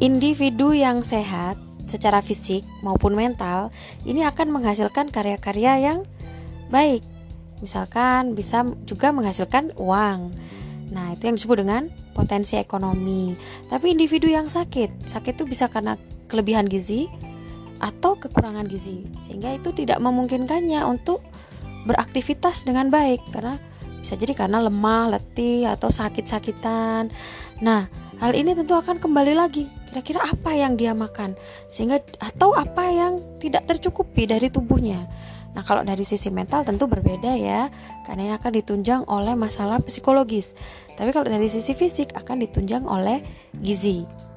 individu yang sehat secara fisik maupun mental ini akan menghasilkan karya-karya yang baik. Misalkan bisa juga menghasilkan uang. Nah, itu yang disebut dengan potensi ekonomi. Tapi individu yang sakit, sakit itu bisa karena kelebihan gizi atau kekurangan gizi, sehingga itu tidak memungkinkannya untuk beraktivitas dengan baik karena bisa jadi karena lemah, letih atau sakit-sakitan. Nah, hal ini tentu akan kembali lagi kira-kira apa yang dia makan sehingga atau apa yang tidak tercukupi dari tubuhnya. Nah, kalau dari sisi mental tentu berbeda ya, karena ini akan ditunjang oleh masalah psikologis. Tapi kalau dari sisi fisik akan ditunjang oleh gizi.